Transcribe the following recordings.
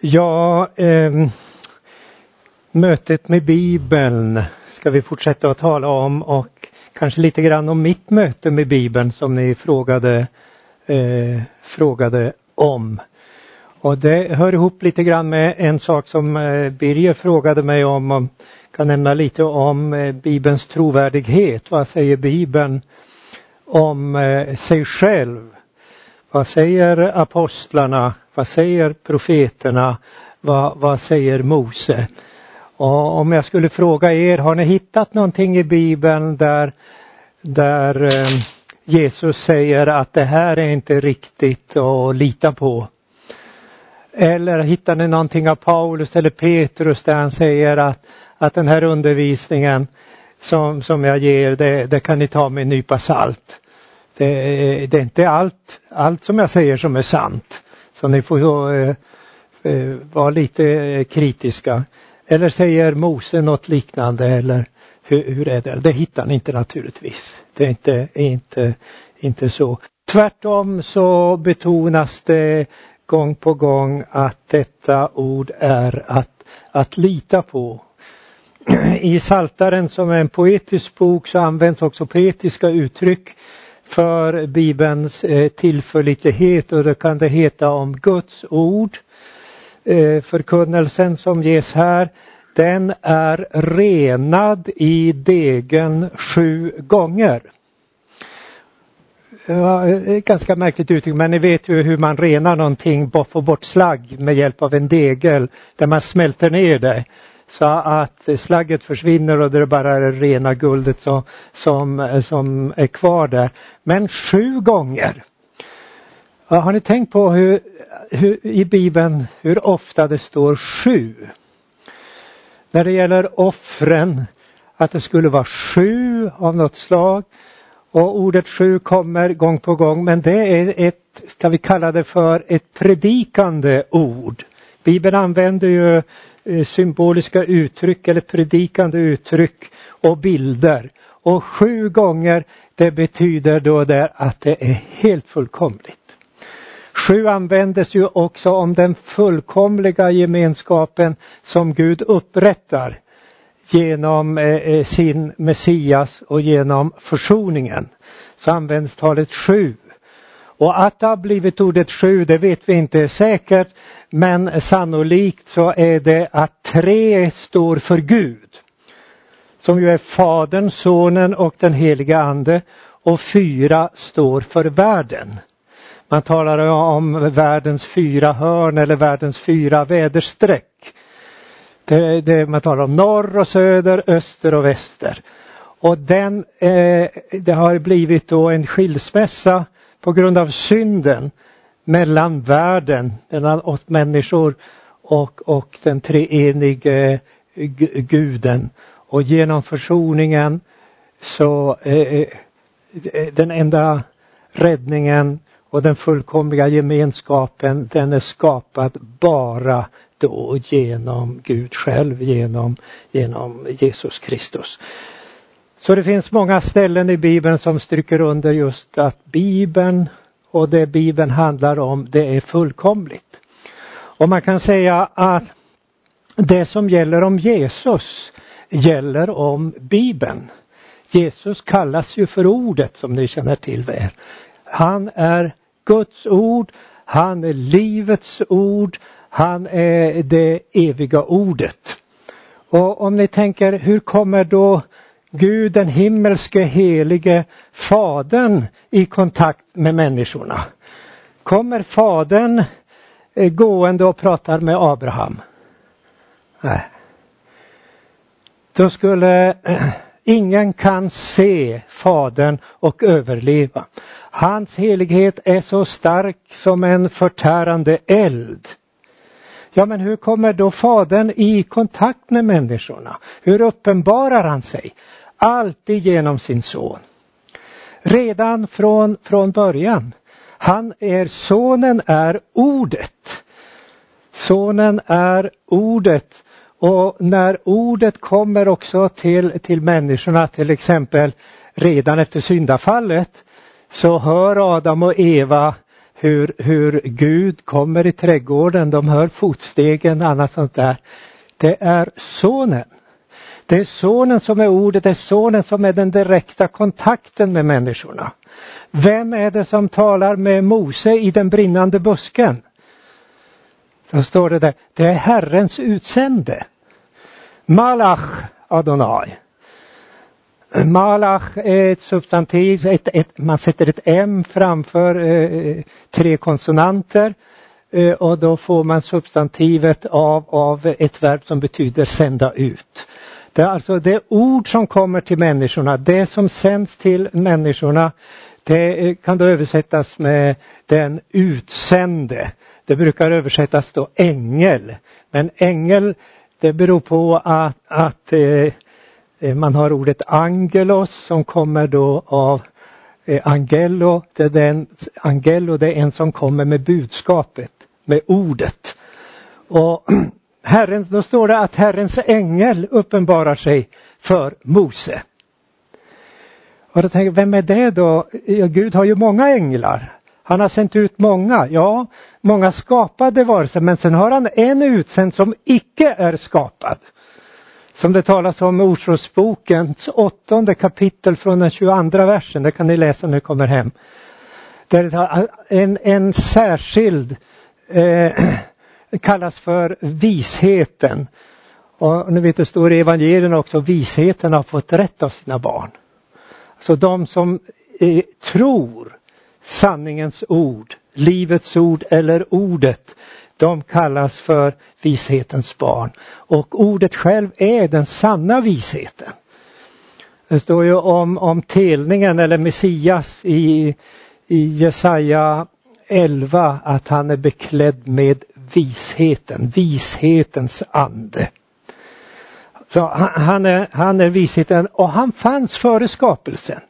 Ja, eh, mötet med Bibeln ska vi fortsätta att tala om och kanske lite grann om mitt möte med Bibeln som ni frågade, eh, frågade om. Och det hör ihop lite grann med en sak som eh, Birger frågade mig om. jag kan nämna lite om eh, Bibelns trovärdighet. Vad säger Bibeln om eh, sig själv? Vad säger apostlarna? Vad säger profeterna? Vad, vad säger Mose? Och om jag skulle fråga er, har ni hittat någonting i Bibeln där, där eh, Jesus säger att det här är inte riktigt att lita på? Eller hittar ni någonting av Paulus eller Petrus där han säger att, att den här undervisningen som, som jag ger, det, det kan ni ta med en nypa salt. Det, det, är inte allt, allt som jag säger som är sant. Så ni får eh, eh, vara lite eh, kritiska. Eller säger Mose något liknande eller hur, hur är det? Det hittar ni inte naturligtvis. Det är inte, är inte, inte så. Tvärtom så betonas det gång på gång att detta ord är att, att lita på. I Saltaren som är en poetisk bok så används också poetiska uttryck för Bibelns eh, tillförlitlighet och då kan det heta om Guds ord. Eh, förkunnelsen som ges här den är renad i degen sju gånger. Ja, eh, ganska märkligt uttryck men ni vet ju hur man renar någonting, får bort slagg med hjälp av en degel där man smälter ner det så att slagget försvinner och det är bara det rena guldet som, som, som är kvar där. Men sju gånger. Har ni tänkt på hur, hur, i Bibeln hur ofta det står sju? När det gäller offren, att det skulle vara sju av något slag. Och ordet sju kommer gång på gång men det är ett, ska vi kalla det för ett predikande ord. Bibeln använder ju Eh, symboliska uttryck eller predikande uttryck och bilder. Och sju gånger det betyder då det att det är helt fullkomligt. Sju användes ju också om den fullkomliga gemenskapen som Gud upprättar genom eh, eh, sin Messias och genom försoningen. Så används talet sju. Och att det har blivit ordet sju det vet vi inte säkert men sannolikt så är det att tre står för Gud. Som ju är Fadern, Sonen och den heliga Ande. Och fyra står för världen. Man talar om världens fyra hörn eller världens fyra väderstreck. Det, det, man talar om norr och söder, öster och väster. Och den, eh, det har blivit då en skilsmässa på grund av synden mellan världen, mellan oss människor och, och den treenige eh, guden. Och genom försoningen så eh, eh, eh, den enda räddningen och den fullkomliga gemenskapen den är skapad bara då genom Gud själv, genom, genom Jesus Kristus. Så det finns många ställen i Bibeln som stryker under just att Bibeln och det Bibeln handlar om det är fullkomligt. Och man kan säga att det som gäller om Jesus gäller om Bibeln. Jesus kallas ju för ordet som ni känner till väl. Han är Guds ord, han är livets ord, han är det eviga ordet. Och om ni tänker hur kommer då Gud den himmelske helige Fadern i kontakt med människorna. Kommer Fadern eh, gående och pratar med Abraham? Nej. Då skulle eh, ingen kan se Fadern och överleva. Hans helighet är så stark som en förtärande eld. Ja men hur kommer då Fadern i kontakt med människorna? Hur uppenbarar han sig? Alltid genom sin son. Redan från, från början. Han är, sonen är ordet. Sonen är ordet och när ordet kommer också till, till människorna till exempel redan efter syndafallet så hör Adam och Eva hur, hur Gud kommer i trädgården, de hör fotstegen, och annat sånt där. Det är sonen. Det är sonen som är ordet, det är sonen som är den direkta kontakten med människorna. Vem är det som talar med Mose i den brinnande busken? Då står det där, det är Herrens utsände. Malach Adonai. Malach är ett substantiv, ett, ett, man sätter ett M framför eh, eh tre konsonanter eh, och då får man substantivet av, av ett verb som betyder sända ut. Det är alltså det ord som kommer till människorna, det som sänds till människorna, det kan då översättas med den utsände. Det brukar översättas då ängel. Men ängel det beror på att, att eh, man har ordet angelos som kommer då av eh, angelo. Det är den, angelo det är en som kommer med budskapet, med ordet. Och Herren, då står det att Herrens ängel uppenbarar sig för Mose. Och då tänker jag, vem är det då? Ja, Gud har ju många änglar. Han har sänt ut många, ja, många skapade varelser, men sen har han en utsänd som icke är skapad som det talas om i Ordspråksbokens åttonde kapitel från den 22 versen. Det kan ni läsa när ni kommer hem. Där en, en särskild eh, kallas för visheten. Och ni vet det står i evangelierna också, visheten har fått rätt av sina barn. Så de som eh, tror sanningens ord, livets ord eller ordet, de kallas för vishetens barn. Och ordet själv är den sanna visheten. Det står ju om, om telningen eller Messias i, i Jesaja 11 att han är beklädd med visheten, vishetens ande. Så han är, han är visheten och han fanns före skapelsen.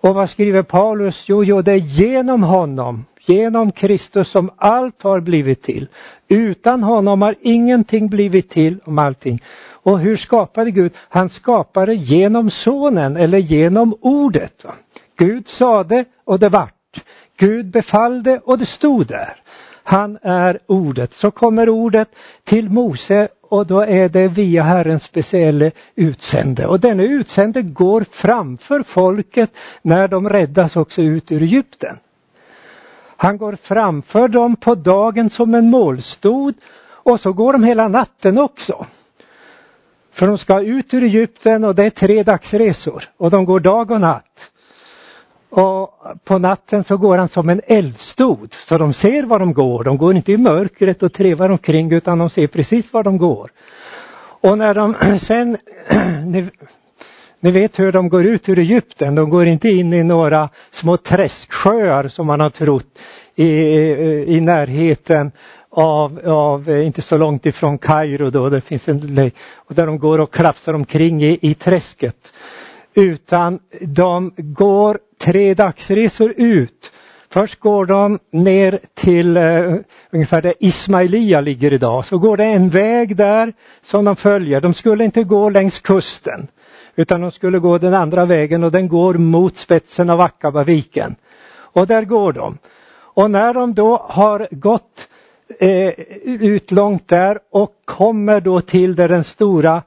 Och vad skriver Paulus? Jo, jo, det är genom honom genom Kristus som allt har blivit till. Utan honom har ingenting blivit till om allting. Och hur skapade Gud? Han skapade genom sonen eller genom ordet. Gud sade och det vart. Gud befallde och det stod där. Han är ordet. Så kommer ordet till Mose och då är det via Herrens speciella utsände. Och denne utsände går framför folket när de räddas också ut ur Egypten. Han går framför dem på dagen som en målstod och så går de hela natten också. För de ska ut ur Egypten och det är tre dagsresor och de går dag och natt. Och på natten så går han som en eldstod så de ser var de går. De går inte i mörkret och trevar omkring utan de ser precis var de går. Och när de sen, ni vet hur de går ut ur Egypten. De går inte in i några små träsksjöar som man har trott i, i, närheten av, av, eh, inte så långt ifrån Kairo då, det finns en och där de går och klafsar omkring i, i träsket. Utan de går tre dagsresor ut. Först går de ner till eh, ungefär där Ismailia ligger idag. Så går det en väg där som de följer. De skulle inte gå längs kusten. Utan de skulle gå den andra vägen och den går mot spetsen av Akkabaviken. Och där går de. Och när de då har gått eh, ut långt där och kommer då till där den stora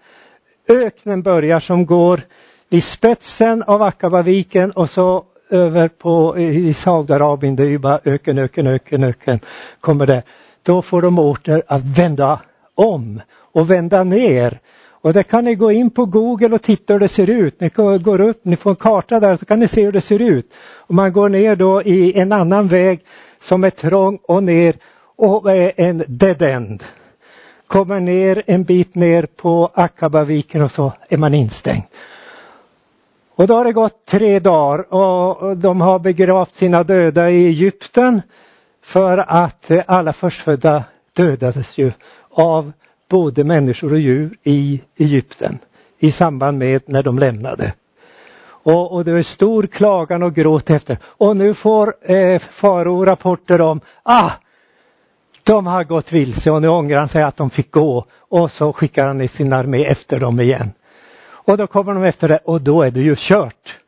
öknen börjar som går vid spetsen av Akabaviken och så över på i Saudiarabien, det är ju bara öken, öken, öken, öken, kommer det. Då får de åter att vända om och vända ner och där kan ni gå in på Google och titta hur det ser ut. Ni går upp, ni får en karta där så kan ni se hur det ser ut. Och man går ner då i en annan väg som är trång och ner och är en dead end. Kommer ner en bit ner på Akabaviken och så är man instängd. Och då har det gått tre dagar och de har begravt sina döda i Egypten för att alla förstfödda dödades ju av både människor och djur i Egypten i samband med när de lämnade. Och, och det var stor klagan och gråt efter. Och nu får eh, farao rapporter om, ah, de har gått vilse och nu ångrar han sig att de fick gå. Och så skickar han i sin armé efter dem igen. Och då kommer de efter det och då är det ju kört.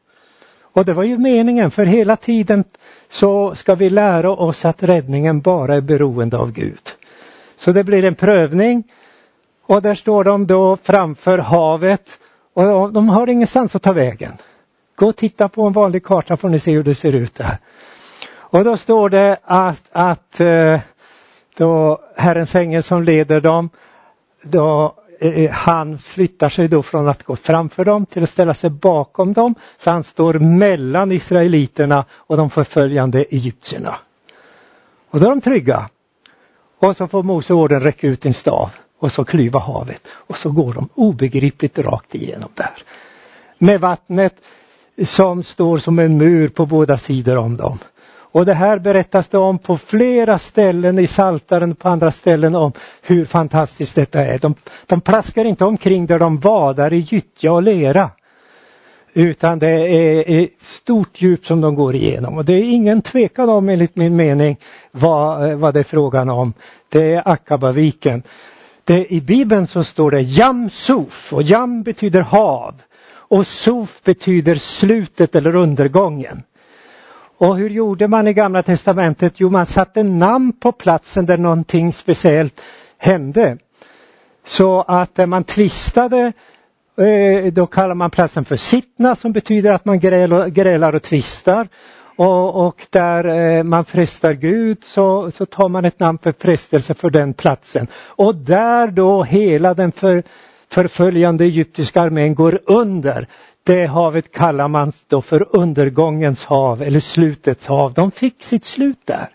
Och det var ju meningen för hela tiden så ska vi lära oss att räddningen bara är beroende av Gud. Så det blir en prövning och där står de då framför havet och de har ingenstans att ta vägen. Gå och titta på en vanlig karta får ni se hur det ser ut där. Och då står det att, att eh, då Herrens ängel som leder dem, då Eh, eh, han flyttar sig då från att gå framför dem till att ställa sig bakom dem. Så han står mellan israeliterna och de förföljande egyptierna. Och då är de trygga. Och så får Mose orden räcka ut en stav och så klyva havet och så går de obegripligt rakt igenom där. Med vattnet som står som en mur på båda sidor om dem. Och det här berättas det om på flera ställen i Saltaren och på andra ställen om hur fantastiskt detta är. De, de plaskar inte omkring där de vadar i gyttja och lera. Utan det är ett stort djup som de går igenom och det är ingen tvekan om enligt min mening vad, vad det är frågan om. Det är Akabaviken. Det, I Bibeln så står det Jam Suf och Jam betyder hav och Suf betyder slutet eller undergången. Och hur gjorde man i Gamla Testamentet? Jo, man satte namn på platsen där någonting speciellt hände. Så att när man tvistade eh, då kallar man platsen för sittna som betyder att man grälar och tvistar. Och, och, där eh, man frestar Gud så, så tar man ett namn för frestelse för den platsen. Och där då hela den för, förföljande egyptiska armén går under. Det havet kallar man då för undergångens hav eller slutets hav. De fick sitt slut där.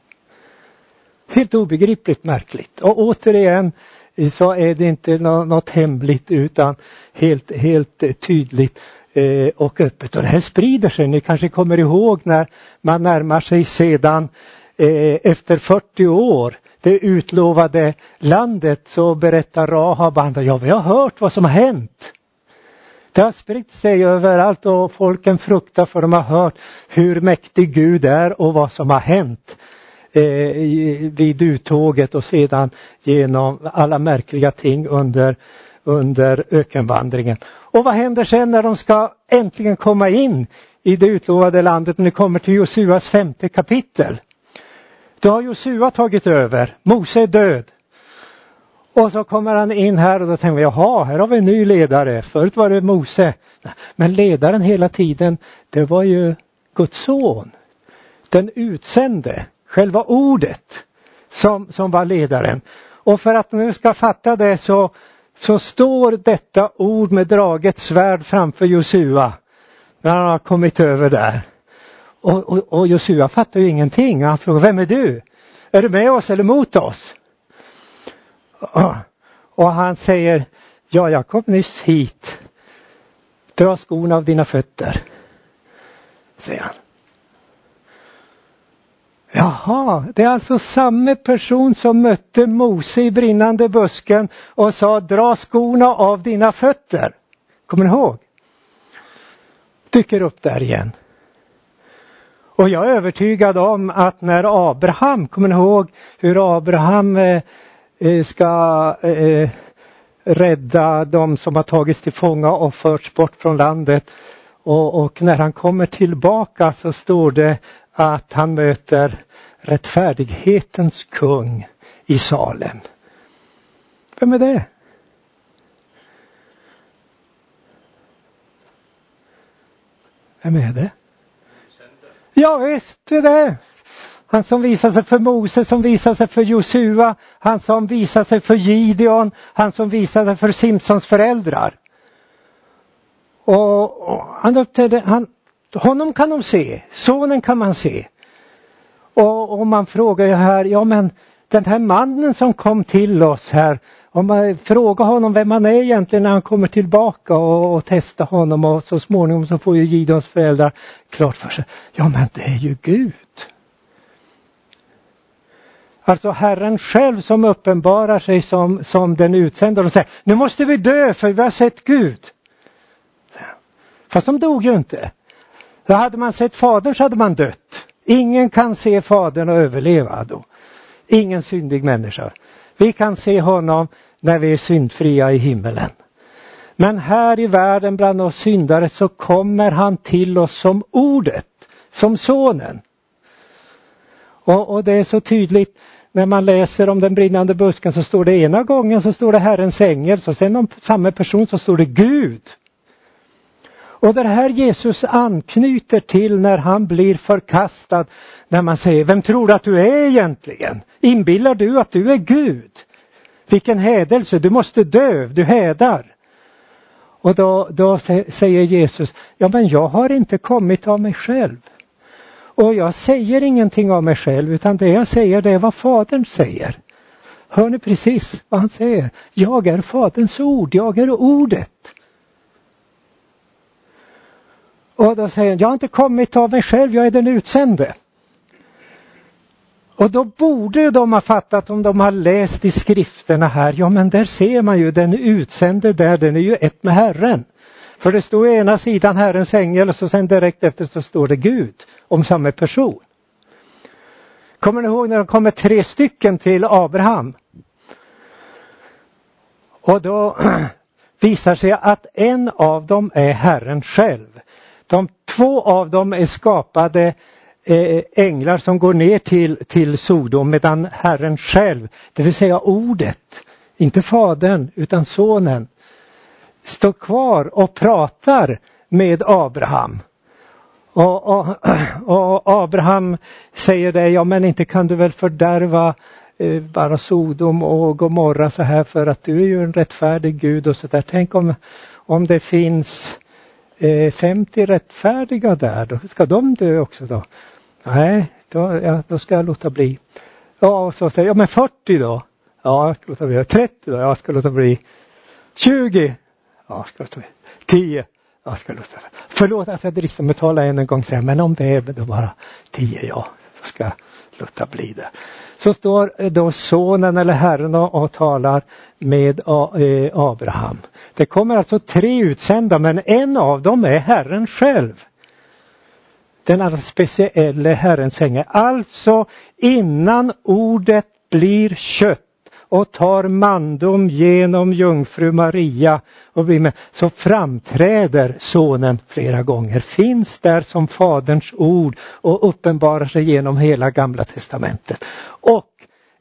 Helt obegripligt märkligt. Och återigen så är det inte något hemligt utan helt, helt tydligt eh, och öppet. Och det här sprider sig. Ni kanske kommer ihåg när man närmar sig sedan eh, efter 40 år det utlovade landet så berättar Rahab andra, ja vi har hört vad som har hänt. Det har spritt sig överallt och folken fruktar för de har hört hur mäktig Gud är och vad som har hänt eh, vid uttåget och sedan genom alla märkliga ting under, under ökenvandringen. Och vad händer sen när de ska äntligen komma in i det utlovade landet när det kommer till Josuas femte kapitel? Då har Josua tagit över, Mose är död. Och så kommer han in här och då tänker vi, jaha, här har vi en ny ledare. Förut var det Mose. Men ledaren hela tiden, det var ju Guds son. Den utsände, själva ordet som, som var ledaren. Och för att nu ska fatta det så, så står detta ord med draget svärd framför Josua. När han har kommit över där. Och, och, och Josua fattar ju ingenting. Han frågar, vem är du? Är du med oss eller mot oss? Och han säger, ja jag kom nyss hit. Dra skorna av dina fötter. Säger han. Jaha, det är alltså samma person som mötte Mose i brinnande busken och sa dra skorna av dina fötter. Kommer ni ihåg? Dyker upp där igen. Och jag är övertygad om att när Abraham, kommer ni ihåg hur Abraham eh, ska eh, rädda de som har tagits till fånga och förts bort från landet. Och, och, när han kommer tillbaka så står det att han möter rättfärdighetens kung i Salem. Vem är det? Vem är det? Ja visst, är det. Han som visar sig för Mose, som visar sig för Josua, han som visar sig för Gideon, han som visar sig för Simpsons föräldrar. Och, och han uppträdde, han, honom kan de se, sonen kan man se. Och, och man frågar ju här, ja men den här mannen som kom till oss här, om man frågar honom vem han är egentligen när han kommer tillbaka och, och testar honom och så småningom så får ju Gideons föräldrar klart för sig, ja men det är ju Gud. Alltså Herren själv som uppenbarar sig som, som den utsända De säger, nu måste vi dö för vi har sett Gud. Fast de dog ju inte. Då hade man sett Fadern så hade man dött. Ingen kan se Fadern och överleva då. Ingen syndig människa. Vi kan se honom när vi är syndfria i himmelen. Men här i världen bland oss syndare så kommer han till oss som ordet, som sonen. Och, och det är så tydligt när man läser om den brinnande busken så står det ena gången så står det Herrens ängel, så sen om samma person så står det Gud. Och det här Jesus anknyter till när han blir förkastad, när man säger, vem tror du att du är egentligen? Inbillar du att du är Gud? Vilken hädelse, du måste dö, du hädar. Och då, då säger Jesus, ja men jag har inte kommit av mig själv. Och jag säger ingenting av mig själv utan det jag säger det är vad Fadern säger. Hör ni precis vad han säger? Jag är Faderns ord, jag är ordet. Och då säger han, jag har inte kommit av mig själv, jag är den utsände. Och då borde de ha fattat om de har läst i skrifterna här, ja men där ser man ju den utsände där, den är ju ett med Herren. För det står i ena sidan Herrens ängel och så sen direkt efter så står det Gud om samma person. Kommer ni ihåg när det kommer tre stycken till Abraham? Och då visar sig att en av dem är Herren själv. De två av dem är skapade eh, änglar som går ner till, till Sodom medan Herren själv, det vill säga ordet, inte fadern utan sonen, står kvar och pratar med Abraham. Och, och, och, Abraham säger det, ja men inte kan du väl fördärva eh, bara Sodom och Gomorra så här för att du är ju en rättfärdig Gud och så där. Tänk om, om det finns eh, 50 rättfärdiga där, då ska de dö också då? Nej, då, ja, då ska jag låta bli. Ja, och så säger jag, men 40 då? Ja, jag ska låta bli. 30 då? Ja, jag ska låta bli. 20? Ja, jag ska låta bli. 10? Jag ska låta. Förlåt att jag dristar mig tala en gång sen, men om det är då bara tio ja, så ska jag låta bli det. Så står eh, då sonen eller Herren och, talar med eh, Abraham. Det kommer alltså tre utsända men en av dem är Herren själv den allra speciella Herrens ängel. Alltså innan ordet blir kött och tar mandom genom jungfru Maria och blir med, så framträder sonen flera gånger, finns där som faderns ord och uppenbarar sig genom hela gamla testamentet. Och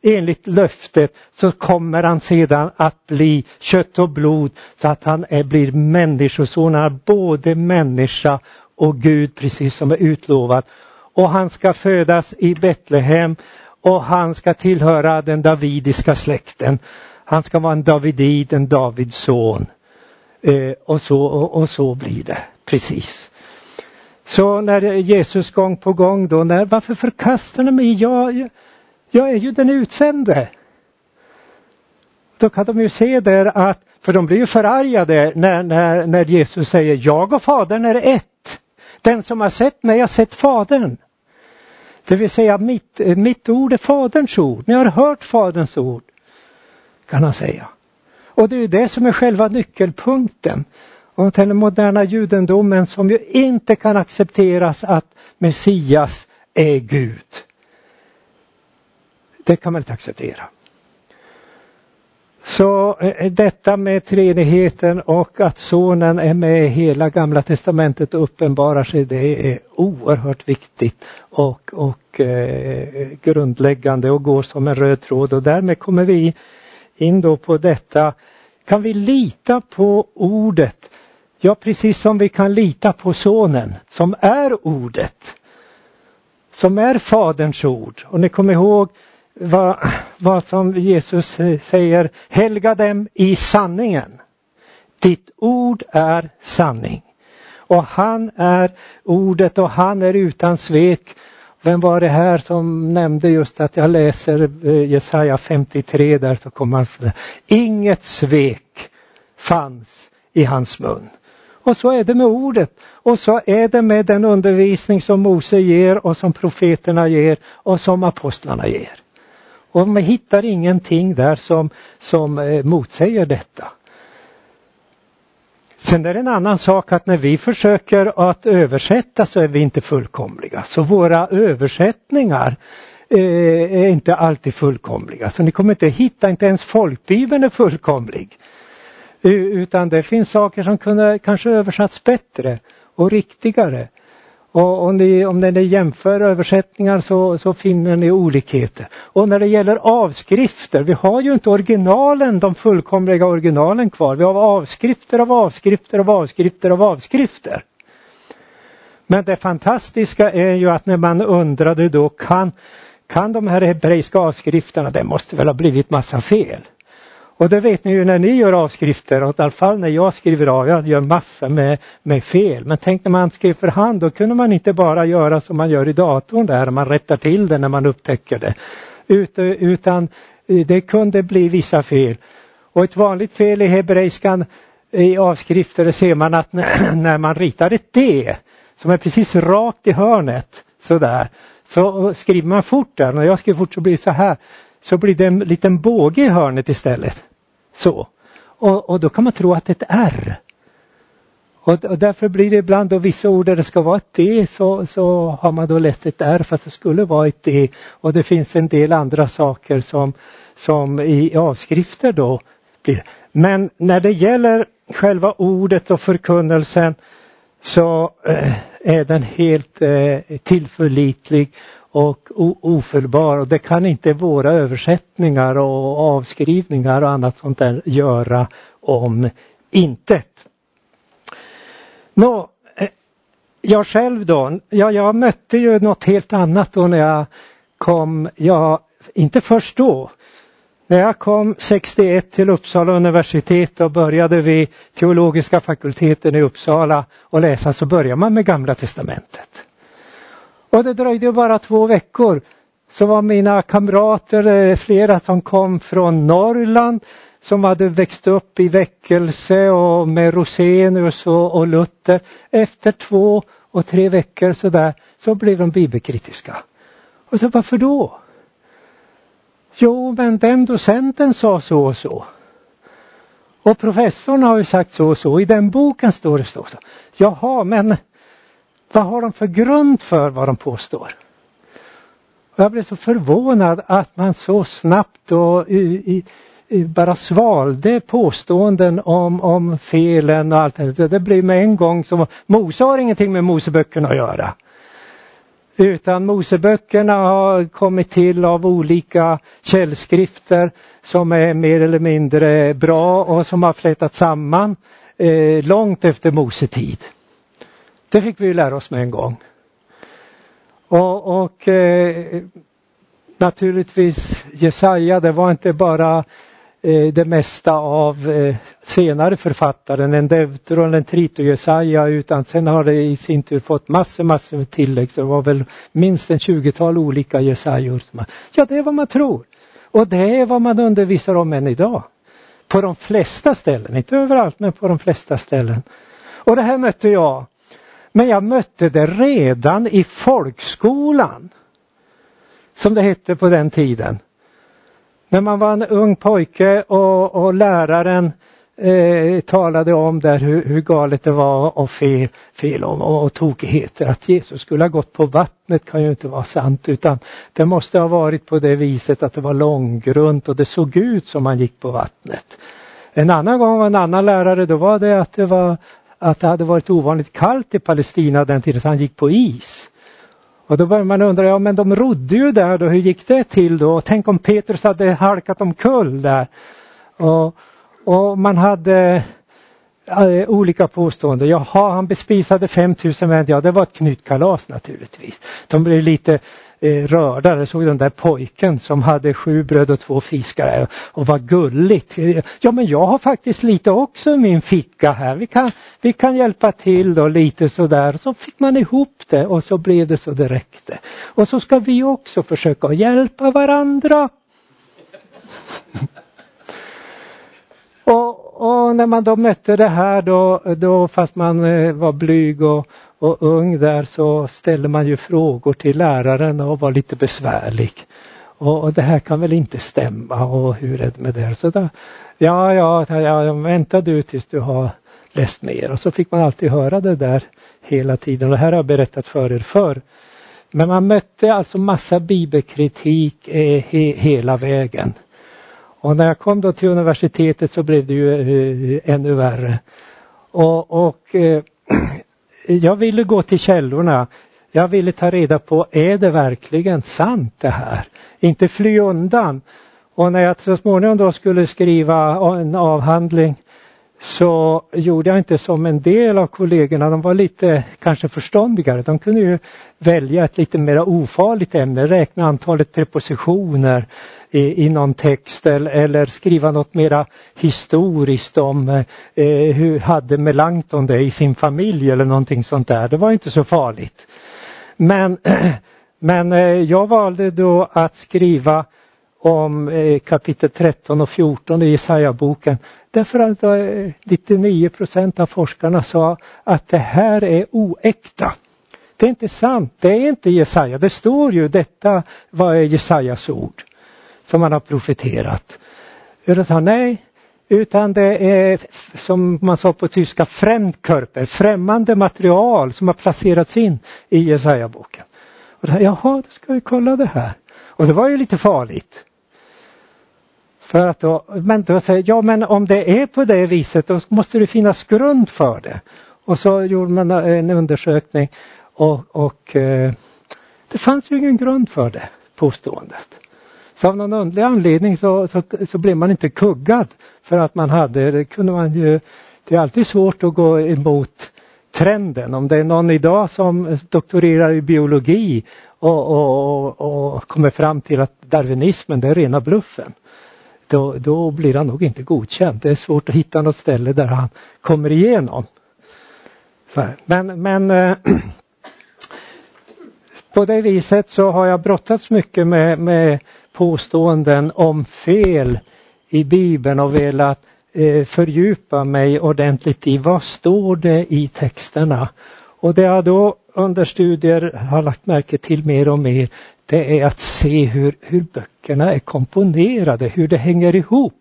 enligt löftet så kommer han sedan att bli kött och blod så att han är, blir människoson, han är både människa och Gud precis som är utlovat. Och han ska födas i Betlehem och han ska tillhöra den davidiska släkten. Han ska vara en Davidid, en Davids son. Eh, och, så, och, och, så blir det precis. Så när Jesus gång på gång då, när, varför förkastar ni mig? Jag, jag är ju den utsände. Då kan de ju se där att, för de blir ju förargade när, när, när Jesus säger jag och Fadern är ett. Den som har sett mig har sett Fadern. Det vill säga mitt, eh, mitt ord är Faderns ord. Ni har hört Faderns ord. Kan han säga. Och det är det som är själva nyckelpunkten. Och den moderna judendomen som ju inte kan accepteras att Messias är Gud. Det kan man inte acceptera. Så eh, detta med treenigheten och att sonen är med i hela gamla testamentet och uppenbarar sig, det är oerhört viktigt och, och eh, grundläggande och går som en röd tråd och därmed kommer vi in då på detta. Kan vi lita på ordet? Ja, precis som vi kan lita på sonen som är ordet. Som är faderns ord. Och ni kommer ihåg vad, vad som Jesus säger, helga dem i sanningen. Ditt ord är sanning. Och han är ordet och han är utan svek. Vem var det här som nämnde just att jag läser eh, Jesaja 53 där så kommer man Inget svek fanns i hans mun. Och så är det med ordet. Och så är det med den undervisning som Mose ger och som profeterna ger och som apostlarna ger. Och man hittar ingenting där som, som eh, motsäger detta. Sen är det en annan sak att när vi försöker att översätta så är vi inte fullkomliga. Så våra översättningar eh, är inte alltid fullkomliga. Så ni kommer inte hitta, inte ens folkbibeln är fullkomlig. Utan det finns saker som kunde kanske översatts bättre och riktigare. Och om ni, om ni jämför översättningar så, så finner ni olikheter. Och när det gäller avskrifter, vi har ju inte originalen, de fullkomliga originalen kvar. Vi har avskrifter av avskrifter av avskrifter av avskrifter. Men det fantastiska är ju att när man undrade då kan, kan de här hebreiska avskrifterna, det måste väl ha blivit massa fel. Och det vet ni ju när ni gör avskrifter, och i alla fall när jag skriver av, jag gör massa med, med fel. Men tänk när man skrev för hand, då kunde man inte bara göra som man gör i datorn där, man rättar till det när man upptäcker det. Utan eh, det kunde bli vissa fel. Och ett vanligt fel i hebreiskan i avskrifter, det ser man att när man ritar ett D som är precis rakt i hörnet sådär, så skriver man fort där. När jag skriver fort så blir det så här så blir det en liten båge i hörnet istället. Så. Och, och då kan man tro att det är ett R. Och, och, därför blir det ibland då vissa ord där det ska vara ett D så, så har man då lätt ett R fast det skulle vara ett D. Och det finns en del andra saker som, som i avskrifter då blir. Men när det gäller själva ordet och förkunnelsen så eh, är den helt eh, tillförlitlig och ofelbar och det kan inte våra översättningar och avskrivningar och annat sånt där göra om intet. Nå, eh, jag själv då, ja, jag mötte ju något helt annat då när jag kom, ja, inte först då. När jag kom 61 till Uppsala universitet och började vid teologiska fakulteten i Uppsala och läsa så började man med Gamla Testamentet. Och det dröjde bara två veckor så var mina kamrater, eh, flera som kom från Norrland som hade växt upp i väckelse och med Rosenius och, och Luther. Efter två och tre veckor så där så blev de bibelkritiska. Och så varför då? Jo, men den docenten sa så och så. Och professorn har ju sagt så och så. I den boken står det så. Jaha, men vad har de för grund för vad de påstår? Och jag blev så förvånad att man så snabbt och i, i, bara svalde påståenden om, om felen och allt det Det blev med en gång som Mose har ingenting med Moseböckerna att göra. Utan Moseböckerna har kommit till av olika källskrifter som är mer eller mindre bra och som har flätat samman eh, långt efter Mose tid. Det fick vi lära oss med en gång. Och, och eh, naturligtvis Jesaja, det var inte bara eh, det mesta av eh, senare författaren, en Deuteron, en Trito Jesaja, utan sen har det i sin tur fått massor, massor med tillägg. Så det var väl minst en tjugotal olika Jesajor. Ja, det är vad man tror. Och det är vad man undervisar om än idag. På de flesta ställen, inte överallt, men på de flesta ställen. Och det här mötte jag men jag mötte det redan i folkskolan. Som det hette på den tiden. När man var en ung pojke och, och läraren eh, talade om där hur, hur, galet det var och fel, fel och, och, och tokigheter. Att Jesus skulle ha gått på vattnet kan ju inte vara sant utan det måste ha varit på det viset att det var långgrunt och det såg ut som han gick på vattnet. En annan gång var en annan lärare, då var det att det var att det hade varit ovanligt kallt i Palestina den tiden så han gick på is. Och då börjar man undra, ja men de rodde ju där då, hur gick det till då? Tänk om Petrus hade halkat omkull där. Och, och man hade äh, olika påståenden. Jaha, han bespisade 5000 män. Ja, det var ett knytkalas naturligtvis. De blev lite eh, rörda. Jag såg den där pojken som hade sju bröd och två fiskar och var gulligt. Ja, men jag har faktiskt lite också i min ficka här. Vi kan, vi kan hjälpa till då lite sådär. Så fick man ihop det och så blev det så det räckte. Och så ska vi också försöka hjälpa varandra. Och, och, när man då mötte det här då, då fast man eh, var blyg och, och ung där så ställer man ju frågor till läraren och var lite besvärlig. Och, och det här kan väl inte stämma och hur är det med det? Så då, ja, ja, ja, vänta du tills du har läst mer. Och så fick man alltid höra det där hela tiden. Och det här har jag berättat för er förr. Men man mötte alltså massa bibelkritik eh, he, hela vägen. Och när jag kom då till universitetet så blev det ju eh, ännu värre. Och, och eh, jag ville gå till källorna. Jag ville ta reda på, är det verkligen sant det här? Inte fly undan. Och när jag så småningom då skulle skriva en avhandling så gjorde jag inte som en del av kollegorna, de var lite kanske förståndigare. De kunde ju välja ett lite mer ofarligt ämne, räkna antalet prepositioner i, i någon text eller, eller skriva något mera historiskt om eh, hur hade Melanchthon det i sin familj eller någonting sånt där. Det var inte så farligt. Men, men eh, jag valde då att skriva om eh, kapitel 13 och 14 i Jesaja-boken. Därför att eh, 99 procent av forskarna sa att det här är oäkta. Det är inte sant, det är inte Jesaja. Det står ju detta vad är Jesajas ord som han har profeterat. Utan nej, utan det är som man sa på tyska Fremdkörper, främmande material som har placerats in i Jesaja-boken. Jaha, då ska vi kolla det här. Och det var ju lite farligt. För att då, men då säger ja men om det är på det viset då måste det finnas grund för det. Och så gjorde man en undersökning och, och eh, det fanns ju ingen grund för det påståendet. Så av någon underlig anledning så, så, så blev man inte kuggad för att man hade, det kunde man ju, det är alltid svårt att gå emot trenden. Om det är någon idag som doktorerar i biologi och, och, och, och kommer fram till att darwinismen det är rena bluffen då, då blir han nog inte godkänd. Det är svårt att hitta något ställe där han kommer igenom. Men, men äh, på det viset så har jag brottats mycket med, med påståenden om fel i Bibeln och velat eh, fördjupa mig ordentligt i vad står det i texterna. Och det jag då under studier har lagt märke till mer och mer det är att se hur, hur böckerna är komponerade, hur det hänger ihop.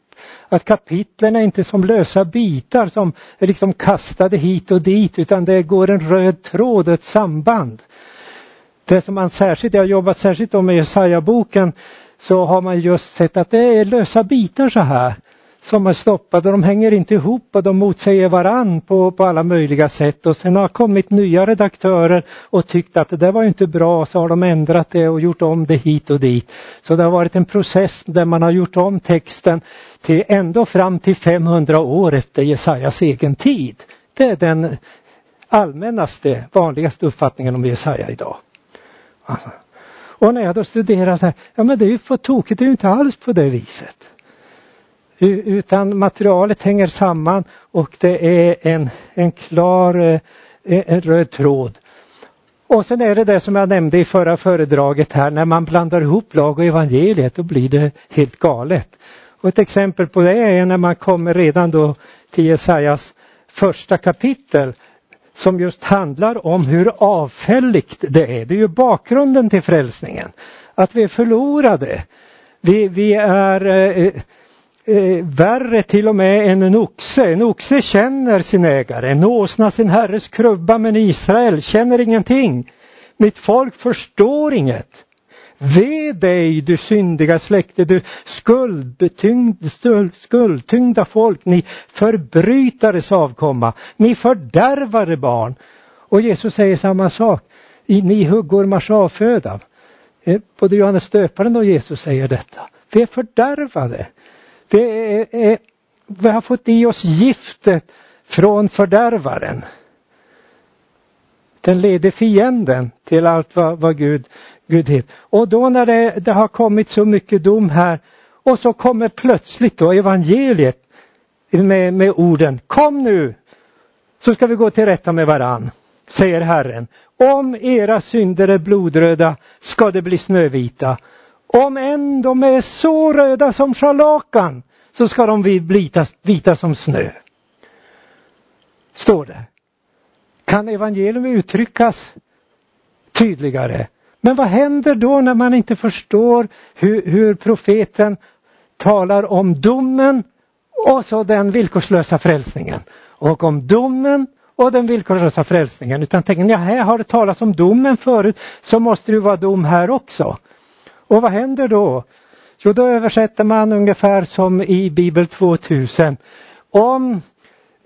Att kapitlen är inte som lösa bitar som är liksom kastade hit och dit utan det går en röd tråd ett samband. Det som man särskilt, jag har jobbat särskilt med Jesaja-boken, så har man just sett att det är lösa bitar så här som är stoppade. De hänger inte ihop och de motsäger varann på, på alla möjliga sätt. Och sen har kommit nya redaktörer och tyckt att det där var inte bra så har de ändrat det och gjort om det hit och dit. Så det har varit en process där man har gjort om texten till ändå fram till 500 år efter Jesajas egen tid. Det är den allmännaste, vanligaste uppfattningen om Jesaja idag. Alltså. Och när jag då studerar så här, ja men det är ju för tokigt, det är ju inte alls på det viset. Utan materialet hänger samman och det är en, en klar eh, en röd tråd. Och sen är det det som jag nämnde i förra föredraget här, när man blandar ihop lag och evangeliet då blir det helt galet. Och ett exempel på det är när man kommer redan då till Jesajas första kapitel som just handlar om hur avfälligt det är. Det är ju bakgrunden till frälsningen. Att vi är förlorade. Vi, vi är eh, eh, värre till och med än en oxe. En oxe känner sin ägare, en åsna sin herres krubba men Israel känner ingenting. Mitt folk förstår inget. Ve dig du syndiga släkte, du skuldtyngda folk, ni förbrytares avkomma, ni fördärvade barn. Och Jesus säger samma sak, ni huggormars avföda. Eh, både Johannes döparen och Jesus säger detta. Vi är fördärvade. Det är, är, vi har fått i oss giftet från fördärvaren. Den leder fienden till allt vad, vad Gud, Gud heter. Och då när det, det har kommit så mycket dom här och så kommer plötsligt då evangeliet med, med orden Kom nu så ska vi gå till rätta med varann, säger Herren. Om era synder är blodröda ska det bli snövita om än de är så röda som scharlakan så ska de bli vita, vita som snö. Står det. Kan evangelium uttryckas tydligare? Men vad händer då när man inte förstår hur, hur profeten talar om domen och så den villkorslösa frälsningen. Och om domen och den villkorslösa frälsningen. Utan tänker ni, här har det talats om domen förut så måste det vara dom här också. Och vad händer då? Jo, då översätter man ungefär som i Bibel 2000. Om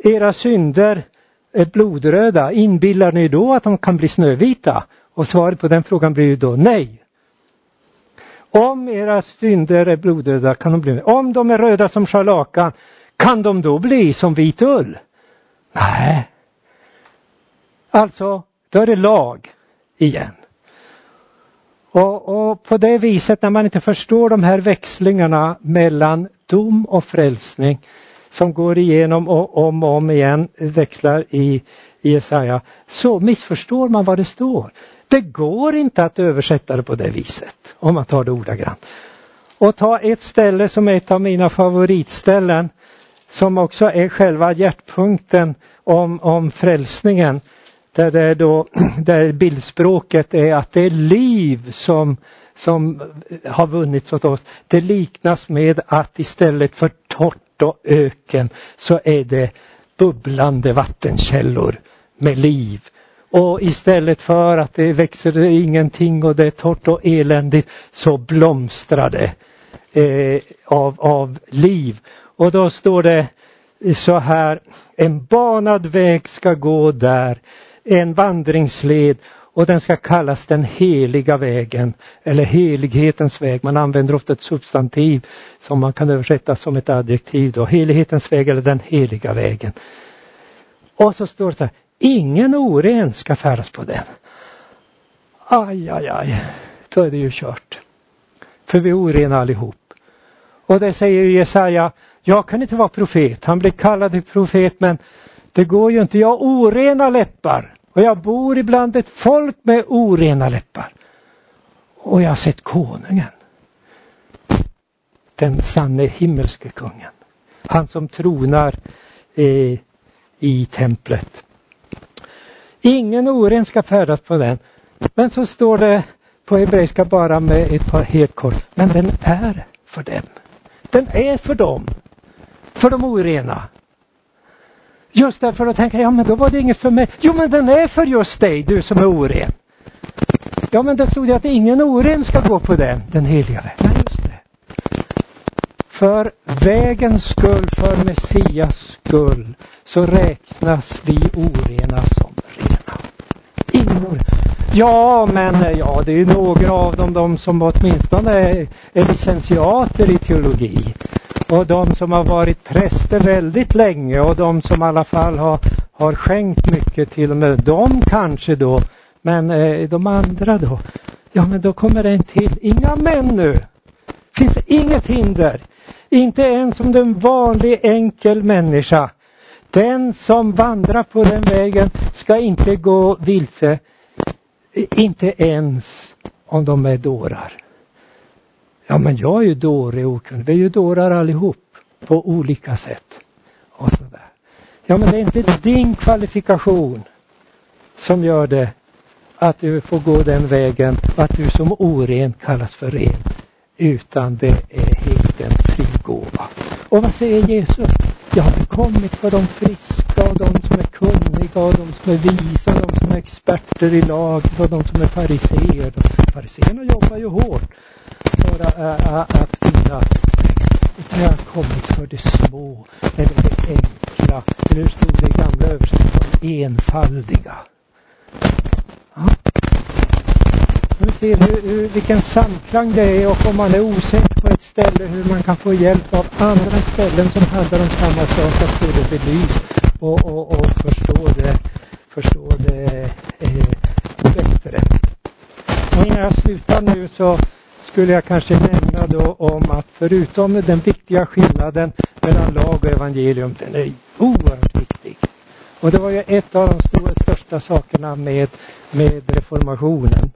era synder är blodröda, inbillar ni då att de kan bli snövita? Och svaret på den frågan blir ju då nej. Om era synder är blodröda kan de bli Om de är röda som scharlakan kan de då bli som vit ull? Nej. Alltså, då är det lag igen. Och, och, på det viset när man inte förstår de här växlingarna mellan dom och frälsning som går igenom och om och om igen växlar i, Jesaja så missförstår man vad det står. Det går inte att översätta det på det viset om man tar det ordagrant. Och ta ett ställe som är ett av mina favoritställen som också är själva hjärtpunkten om, om frälsningen. Där, det då, där bildspråket är att det är liv som, som har vunnits åt oss. Det liknas med att istället för torrt och öken så är det bubblande vattenkällor med liv. Och istället för att det växer ingenting och det är torrt och eländigt så blomstrar det eh, av, av liv. Och då står det så här, en banad väg ska gå där, en vandringsled och den ska kallas den heliga vägen eller helighetens väg. Man använder ofta ett substantiv som man kan översätta som ett adjektiv då. Helighetens väg eller den heliga vägen. Och så står det så här, ingen oren ska färdas på den. Aj, aj, aj, då är det ju kört. För vi är orena allihop. Och det säger Jesaja, jag kan inte vara profet. Han blir kallad till profet men det går ju inte. Jag har orena läppar och jag bor ibland ett folk med orena läppar. Och jag har sett konungen. Den sanne himmelske kungen. Han som tronar eh, i templet. Ingen oren ska färdas på den. Men så står det på hebreiska bara med ett par helt kort. Men den är för dem. Den är för dem. För de orena. Just därför att tänka, ja men då var det inget för mig. Jo men den är för just dig, du som är oren. Ja men det stod ju att ingen oren ska gå på den, den heliga vägen. Nej, just det. För vägens skull, för Messias skull, så räknas vi orena som rena. Ingen oren. Ja, men ja, det är några av dem, de som åtminstone är, är licentiater i teologi och de som har varit präster väldigt länge och de som i alla fall har, har skänkt mycket till och med, de kanske då, men eh, de andra då? Ja, men då kommer det en till. Inga män nu! finns inget hinder. Inte ens om du är en vanlig enkel människa. Den som vandrar på den vägen ska inte gå vilse. Inte ens om de är dårar. Ja men jag är ju dåre och okunnig. Vi är ju dårar allihop på olika sätt. Och sådär. Ja men det är inte din kvalifikation som gör det att du får gå den vägen och att du som oren kallas för ren. Utan det är helt en fri gåva. Och vad säger Jesus? Jag har kommit för de friska och de som är kunniga och de som är visa, de som är experter i laget och de som är fariséer. Fariséerna jobbar ju hårt för att vinna utan jag har kommit för det små, eller det enkla, eller hur stod det i gamla översättningen, enfaldiga. Ja. Vi ser hur, hur, vilken samklang det är och om man är osäker ett ställe hur man kan få hjälp av andra ställen som handlar om samma sak att få det belyst och, och, och förstå det, förstå det eh, bättre. Och innan jag slutar nu så skulle jag kanske nämna då om att förutom den viktiga skillnaden mellan lag och evangelium, den är oerhört viktig. Och det var ju ett av de stora, största sakerna med, med reformationen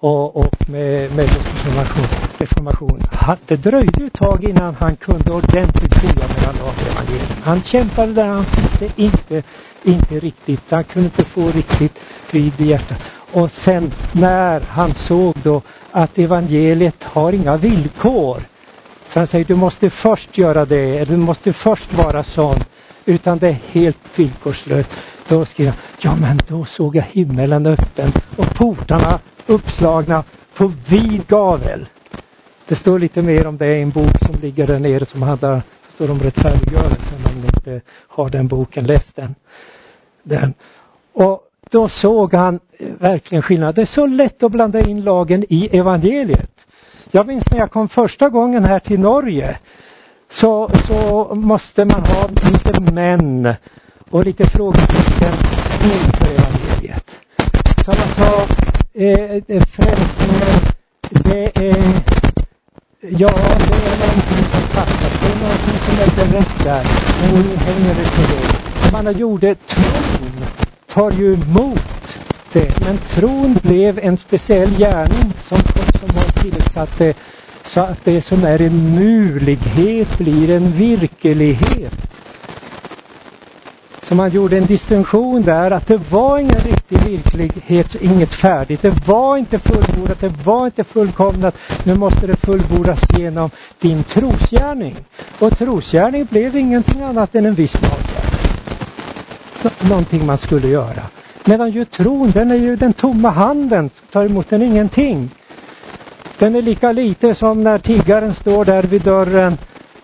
och, och med, med reformationen reformation. Det dröjde ett tag innan han kunde ordentligt skilja mellan lag och evangelium. Han kämpade där han fick inte, inte riktigt, han kunde inte få riktigt frid i hjärtat. Och sen när han såg då att evangeliet har inga villkor. Så han säger du måste först göra det, eller du måste först vara sån. Utan det är helt villkorslöst. Då skrev han, ja men då såg jag himmelen öppen och portarna uppslagna på vid gavel. Det står lite mer om det i en bok som ligger där nere som handlar så står om rättfärdiggörelsen om ni inte har den boken, läs den. den. Och då såg han eh, verkligen skillnad. Det är så lätt att blanda in lagen i evangeliet. Jag minns när jag kom första gången här till Norge så, så måste man ha lite män och lite frågetecken inför evangeliet. Så man sa, eh, frälsningen, det är Ja, det är någonting som fattas. Det är någonting som är rätt där. Men nu hänger det på det. Man har gjort det, tron tar ju emot det. Men tron blev en speciell gärning som, som har tillsatt det så att det som är en mulighet blir en virkelighet. Så man gjorde en distinktion där att det var ingen riktig verklighet, inget färdigt. Det var inte fullbordat, det var inte fullkomnat. Nu måste det fullbordas genom din trosgärning. Och trosgärning blev ingenting annat än en viss laggärning. Någonting man skulle göra. Medan ju tron, den är ju den tomma handen, tar emot den ingenting. Den är lika lite som när tiggaren står där vid dörren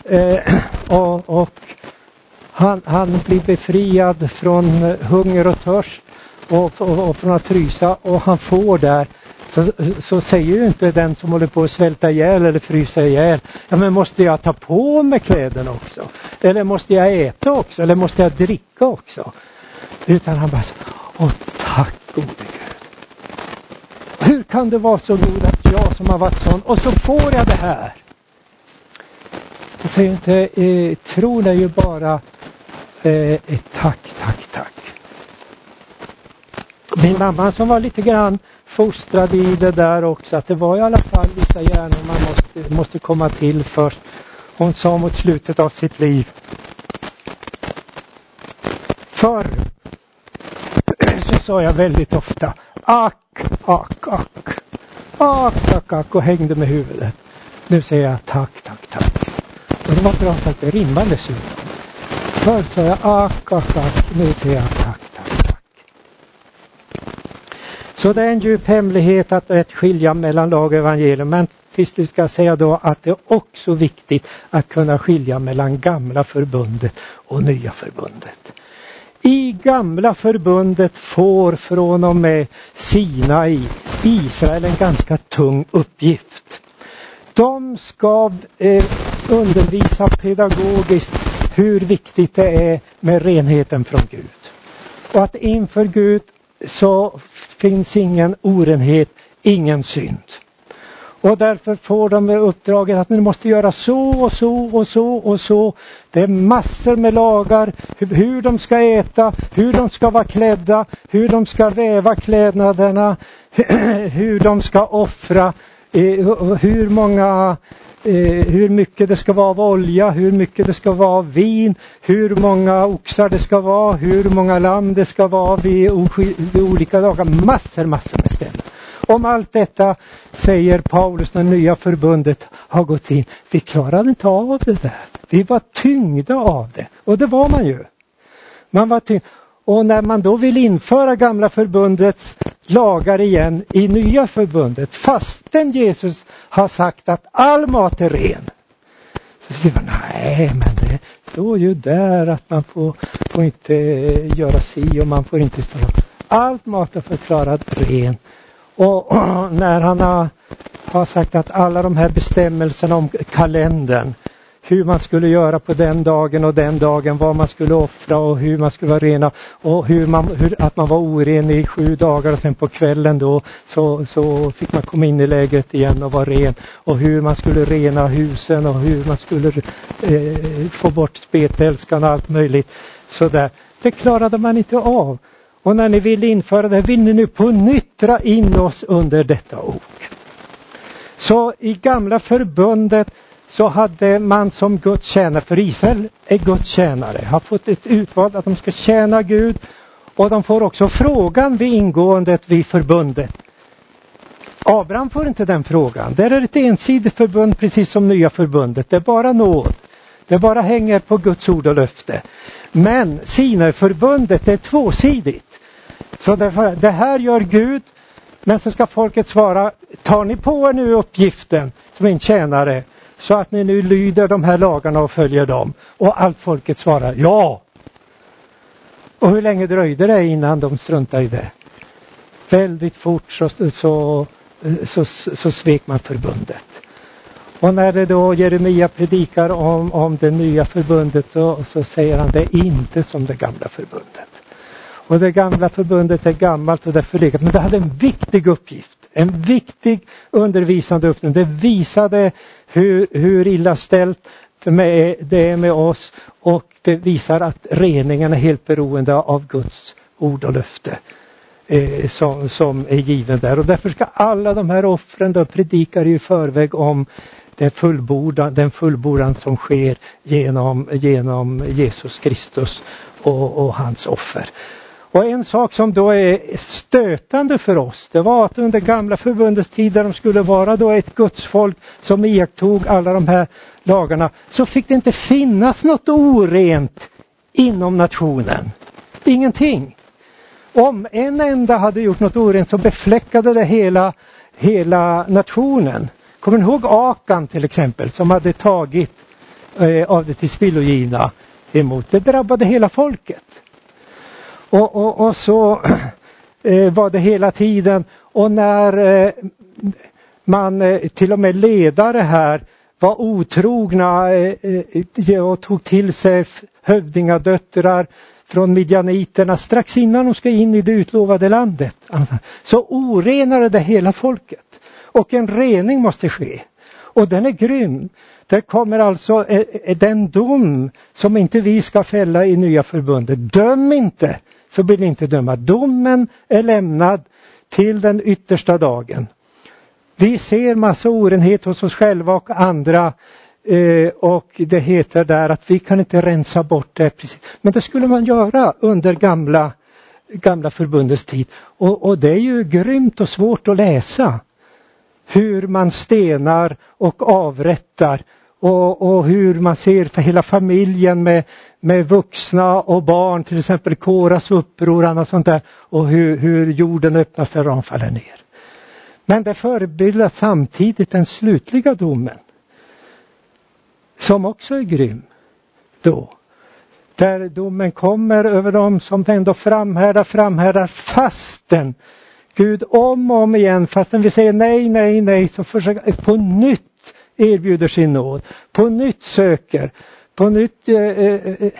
eh, och, och han, han blir befriad från eh, hunger och törst och, och, och från att frysa och han får där så, så säger ju inte den som håller på att svälta ihjäl eller frysa ihjäl. Ja men måste jag ta på mig kläderna också? Eller måste jag äta också? Eller måste jag dricka också? Utan han bara, åh tack gode Gud. Hur kan det vara så god att jag som har varit sån och så får jag det här? Jag säger inte, eh, tron är ju bara eh, ett tack, tack, tack. Min mamma som var lite grann fostrad i det där också att det var i alla fall vissa hjärnor man måste, måste komma till först. Hon sa mot slutet av sitt liv. Förr så sa jag väldigt ofta ack, ack, ack. Ack, ack, ack och hängde med huvudet. Nu säger jag tack, tack, tack. Och det var bra sagt, det rimmar dessutom. Förr sa jag ack, ack, ack. Nu säger jag tack, tack, tack. Så det är en djup hemlighet att rätt skilja mellan lag och evangelium. Men till slut ska jag säga då att det är också viktigt att kunna skilja mellan gamla förbundet och nya förbundet. I gamla förbundet får från och med Sinai Israel en ganska tung uppgift. De ska eh, undervisa pedagogiskt hur viktigt det är med renheten från Gud. Och att inför Gud så finns ingen orenhet, ingen synd. Och därför får de uppdraget att ni måste göra så och så och så och så. Det är massor med lagar, hur de ska äta, hur de ska vara klädda, hur de ska väva klädnaderna, hur de ska offra, Eh, hur många eh, hur mycket det ska vara av olja, hur mycket det ska vara av vin, hur många oxar det ska vara, hur många lamm det ska vara vid, vid olika dagar. Massor, massor med ställen. Om allt detta säger Paulus när nya förbundet har gått in. Vi klarade inte av det där. Vi var tyngda av det. Och det var man ju. Man var tyngd. Och när man då vill införa gamla förbundets lagar igen i nya förbundet fastän Jesus har sagt att all mat är ren. Så säger man, nej men det står ju där att man får, får inte göra si och man får inte stå. Allt mat är förklarad ren. Och, och när han har, har sagt att alla de här bestämmelserna om kalendern hur man skulle göra på den dagen och den dagen, vad man skulle offra och hur man skulle vara rena och hur man, hur, att man var oren i sju dagar och sen på kvällen då så, så fick man komma in i lägret igen och vara ren och hur man skulle rena husen och hur man skulle eh, få bort spetälskan och allt möjligt sådär. Det klarade man inte av. Och när ni vill införa det vill ni nu på nytt dra in oss under detta ok. Så i gamla förbundet så hade man som Guds tjänare, för Israel är Guds tjänare, har fått ett utvalt att de ska tjäna Gud och de får också frågan vid ingåendet vid förbundet. Abraham får inte den frågan. Där är det ett ensidigt förbund precis som nya förbundet. Det är bara nåd. Det bara hänger på Guds ord och löfte. Men Sinai-förbundet är tvåsidigt. Så därför, det här gör Gud men så ska folket svara, tar ni på er nu uppgiften som en tjänare så att ni nu lyder de här lagarna och följer dem. Och allt folket svarar ja. Och hur länge dröjde det innan de struntade i det? Väldigt fort så, så, så, så svek man förbundet. Och när det då Jeremia predikar om, om det nya förbundet så, så säger han det är inte som det gamla förbundet. Och det gamla förbundet är gammalt och det är förlegat men det hade en viktig uppgift. En viktig undervisande uppgift. Det visade hur, hur illa ställt med, det är med oss och det visar att reningen är helt beroende av Guds ord och löfte eh, som, som är given där. Och därför ska alla de här offren då predikar i förväg om den fullbordan, den fullbordan som sker genom, genom Jesus Kristus och, och hans offer. Och en sak som då är stötande för oss, det var att under gamla förbundets tid där de skulle vara då ett gudsfolk som iakttog alla de här lagarna, så fick det inte finnas något orent inom nationen. Ingenting. Om en enda hade gjort något orent så befläckade det hela, hela nationen. Kommer ni ihåg Akan till exempel som hade tagit eh, av det tillspillogivna emot? Det drabbade hela folket. Och, och, och så eh, var det hela tiden och när eh, man eh, till och med ledare här var otrogna och tog till sig hövdingadöttrar från midjaniterna strax innan de ska in i det utlovade landet. Alltså, så orenade det hela folket. Och en rening måste ske. Och den är grym. Där kommer alltså den dom som inte vi ska fälla i nya förbundet. Döm inte så blir ni inte dömda. Domen är lämnad till den yttersta dagen. Vi ser massa orenhet hos oss själva och andra eh, och det heter där att vi kan inte rensa bort det. Precis. Men det skulle man göra under gamla, gamla förbundets tid. Och, och det är ju grymt och svårt att läsa hur man stenar och avrättar och, och, hur man ser för hela familjen med, med vuxna och barn, till exempel Koras uppror och annat sånt där och hur, hur jorden öppnas där de faller ner. Men det förebildar samtidigt den slutliga domen som också är grym då. Där domen kommer över dem som ändå framhärdar, framhärdar fastän Gud om och om igen, fastän vi säger nej, nej, nej, så försöker på nytt erbjuder sin nåd, på nytt söker, på nytt eh, eh, eh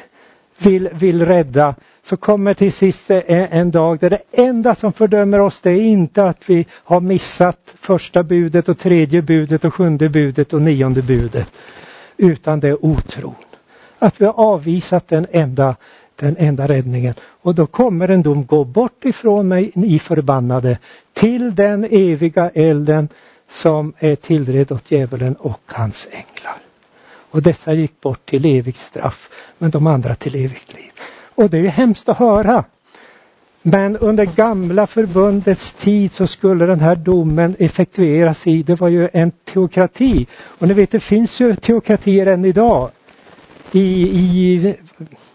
vill, vill rädda, så kommer till sist eh, en dag där det enda som fördömer oss det är inte att vi har missat första budet och tredje budet och sjunde budet och nionde budet. Utan det är otron. Att vi har avvisat den enda, den enda räddningen. Och då kommer en dom, gå bort ifrån mig ni förbannade till den eviga elden som är tillredd åt djävulen och hans änglar. Och dessa gick bort till evigt straff, men de andra till evigt liv. Och det är ju hemskt att höra. Men under gamla förbundets tid så skulle den här domen effektueras i, det var ju en teokrati. Och ni vet det finns ju teokratier än idag. I, i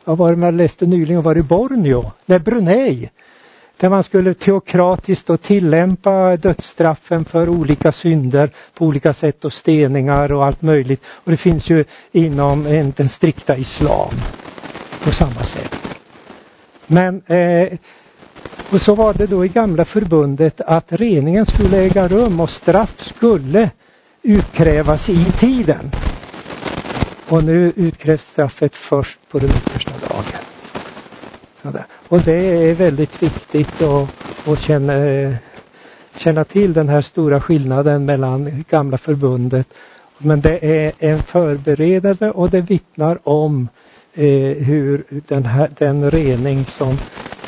vad var det man läste nyligen, var det Borneo? Nej, Brunei där man skulle teokratiskt då tillämpa dödsstraffen för olika synder på olika sätt och steningar och allt möjligt. Och det finns ju inom den strikta islam på samma sätt. Men eh, och så var det då i gamla förbundet att reningen skulle äga rum och straff skulle utkrävas i tiden. Och nu utkrävs straffet först på den yttersta dagen. Och det är väldigt viktigt att, att känna, eh, känna till den här stora skillnaden mellan gamla förbundet. Men det är en förberedelse och det vittnar om eh, hur den, här, den rening som,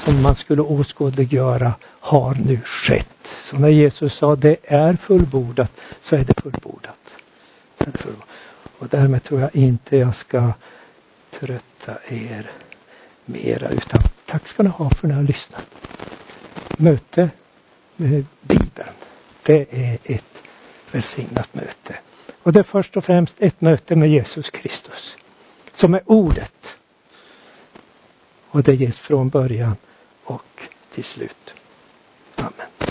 som man skulle åskådliggöra har nu skett. Så när Jesus sa det är fullbordat. Så är det fullbordat. Och därmed tror jag inte jag ska trötta er mera utan tack ska ni ha för att ni har lyssnat. Möte med Bibeln. Det är ett välsignat möte. Och det är först och främst ett möte med Jesus Kristus. Som är ordet. Och det ges från början och till slut. Amen.